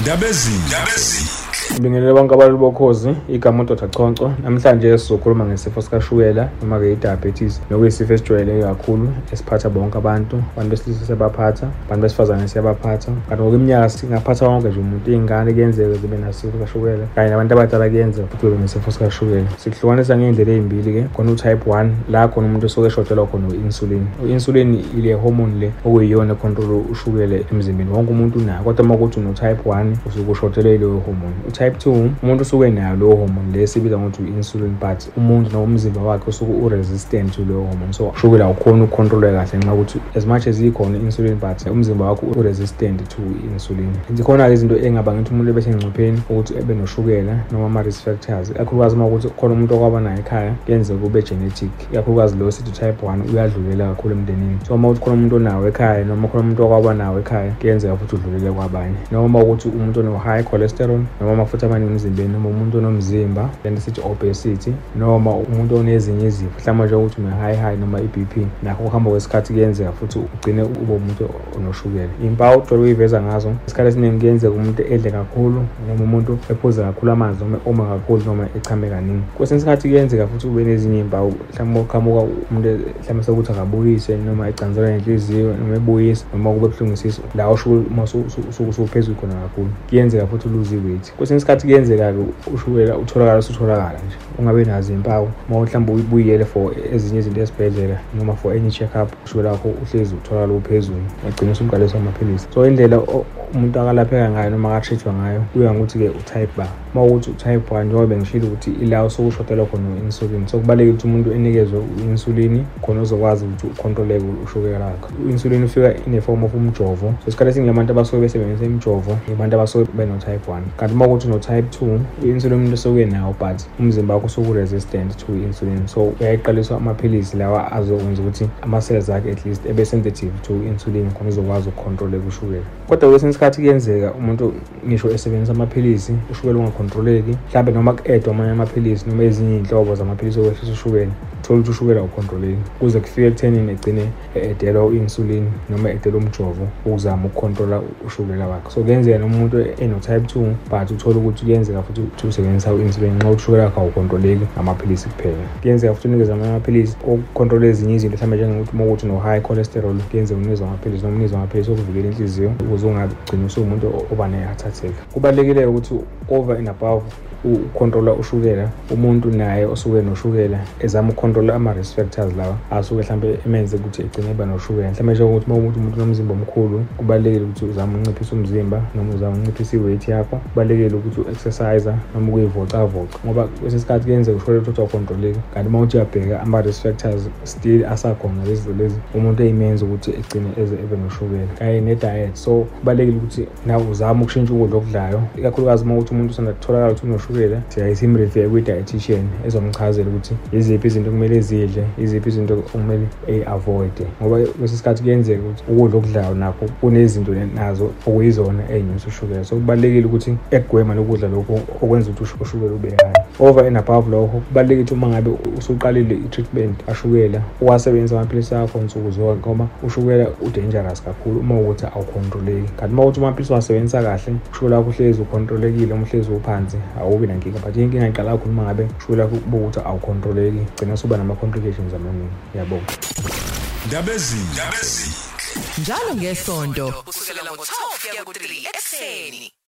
ndabezini ndabezini Ngibingelele bonke abantu bokhozi igama uDr. Chonco namhlanje sizokhuluma ngesifo sikashukela noma ke i-diabetes nokuyisifo esijwayeleke kakhulu esiphatha bonke abantu abantu besilisa siyabaphatha abantu besifazane siyabaphatha. Kanti ngokweminyaka singaphatha wonke nje umuntu iy'ngane kuyenzeka zibe naso isifo sikashukela kanye nabantu abadala kuyenzeka futhi bebe nesifo sikashukela sikuhlukanisa ngey'ndlela ey'mbili ke khona u-type one la khona umuntu osuke eshotelwa khona u-insulin. U-insulin ile hormone le okuyiyona econtrol ushukela emzimbeni wonke umuntu unayo kodwa uma kuthi uno-type one usuke ushotelwe yileyo hormone. U-type two umuntu usuke enayo leyo hormone le esibiza ngokuthi u-insulin but umuntu noma umzimba wakhe usuke u-resistant kuleyo hormone. So ushukela awukhoni ukukhontroleka kahle ngenxa yokuthi as much as ikhona i-insulin but umzimba wakho u-resistant to i-insulin. Zikhona-ke izinto ey'ngabanga ukuthi umuntu ebe sengcupheni ukuthi ebe noshukela noma ama-risk factors ikakhulukazi uma ukuthi khona umuntu okwaba nayo ekhaya kuyenzeka kube genetic ikakhulukazi lo sithi type one uyadlulela kakhulu emndenini. So uma ukuthi khona umuntu onawo ekhaya noma khona umuntu okwaba nawo ekhaya kuyenzeka futhi udlulele kwabanye. Noma ukuthi umuntu ono-high cholesterol noma amafutha amaningi emzimbeni noma umuntu onomzimba lento sithi obesity noma umuntu onezinye izifo mhlawumbe nje ukuthi une-high high noma i-b p nakho ukuhamba kwesikhathi kuyenzeka futhi ugcine ube umuntu onoshukela. Iy'mpawu ujwayele ukuyiveza ngazo isikhathi esiningi kuyenzeka umuntu edle kakhulu noma umuntu ephuze kakhulu amanzi noma oma kakhulu noma echame kaningi. Kwesinye isikhathi kuyenzeka futhi ube nezinye iy'mpawu mhlawumbe uqhamuka umuntu mhlawumbe sekuthi akabuyise noma ecanzelwa ngenhliziyo noma ebuyisa noma kube buhlungu isisu la ushukela uma usuke usuphezulu khona kakhulu. Kuyenzeka futhi uluze i-weight. Kwesinye isikhathi kuyenzeka-ke ushukela utholakala usutholakala nje. Ungabe nazo iy'mpawu. Uma mhlawumbe ubuyele for ezinye izinto esibhedlela noma for any check up ushukela wakho uhlezi utholakala uphezulu agcine usumqaliswa amaphilisi. So indlela umuntu akalapheka ngayo noma akatreatwa ngayo kuya ngokuthi-ke u-type ba uma ukuthi u-type one njengoba bengishilo ukuthi ila usuke ushotelwa khona u-insulin so kubalulekile ukuthi umuntu enikezwe u-insulin khona uzokwazi ukuthi ukhontroleke ushukela wakhe u-insulin ufika ine-form of umjovo. So isikhathi esiningi labantu abasuke besebenzisa imijovo abantu abasuke beno-type one. Kanti uma ukuthi uno-type two i-insulin umuntu osuke nawo but umzimba wakho usuke u-resistant to i-insulin. So uyayiqaliswa amaphilisi lawa azokwenza ukuthi ama-cells akhe at least ebe sensitive to insulin khona uzokwazi ukukhontroleka ushukela kodwa kwesinye isikhathi kuyenzeka umuntu ngisho esebenzisa amaphilisi ushukela ungakhontroleki mhlawumbe noma ku-edwa amanye amaphilisi noma ezinye iy'nhlobo zamaphilisi okwehlisa ushukela thola ukuthi ushukela awukhontroleki kuze kufike ekuthenini egcine edelwa u-insulin noma edelwa umjovo ukuzama ukukhontrola ushukela wakhe. So kuyenzeka noma umuntu eno-type two but uthole ukuthi kuyenzeka futhi ukuthi usebenzisa u-insulin nxa ushukela wakhe awukhontroleki ngamaphilisi kuphela. Kuyenzeka futhi unikeze amanye amaphilisi okukhontrola ezinye izinto mhlawumbe njengokuthi uma ukuthi no-high cholesterol kuyenzeka unikezwe amaphilisi noma unikezwe amaphilisi okuvikela inhliziyo ukuze ungagcini usuwumuntu oba ne-heart attack. Kubalulekile ukuthi over and above ukhontrola ushukela umuntu naye osuke noshukela ezama ukukhontrola ama-risk factors lawa asuke mhlawumbe emenze ukuthi egcine eba noshukela. Mhlawumbe njengokuthi uma umuntu umuntu unomzimba omkhulu kubalulekile ukuthi uzame unciphisa umzimba noma uzame unciphisa i-weight yakho kubalulekile ukuthi u-exercise noma ukuyivocavoca ngoba kwesinye isikhathi kuyenzeka ushukela ukuthi awukhontroleki. Kanti uma uthi uyabheka ama-risk factors still asakhona lezi zinto lezi umuntu eyimenza ukuthi egcine eze ebe noshukela. Kanye ne-diet. So kubalulekile ukuthi nawe uzame ukushintsha ukudla okudlayo ikakhulukazi uma ukuthi umuntu usandatholakala ukuthi unoshukela siyayithi imreview kwi-dietitian ezomchazela ukuthi yiziphi izinto kumele zidle yiziphi izinto okumele eyi-avoide ngoba kwesinye isikhathi kuyenzeka ukuthi ukudla okudlayo nakho kunezinto nazo okuyizona ey'nyusa ushukela so kubalulekile ukuthi ekugwema lokudla lokhu okwenza ukuthi ushukela ube high over and above lokho kubalulekile ukuthi uma ngabe usuqalile i-treatment kashukela uwasebenzisa amaphilisi akho nsuku zonke ngoba ushukela u-dangerous kakhulu uma ukuthi awukhontroleki. Kanti uma ukuthi amaphilisi uwasebenzisa kahle ushukela wakho uhlezi ukhontrolekile uma uhlezi uphansi awubi nankinga but inkinga iqala kakhulu uma ngabe ushukela wakho kuba ukuthi awukhontroleki gcina suba nama-complications amaningi. Yabonga ndabezini ndabezini njalo ngesonto. Kusukela ngo-12 kuya ku-3 ekuseni.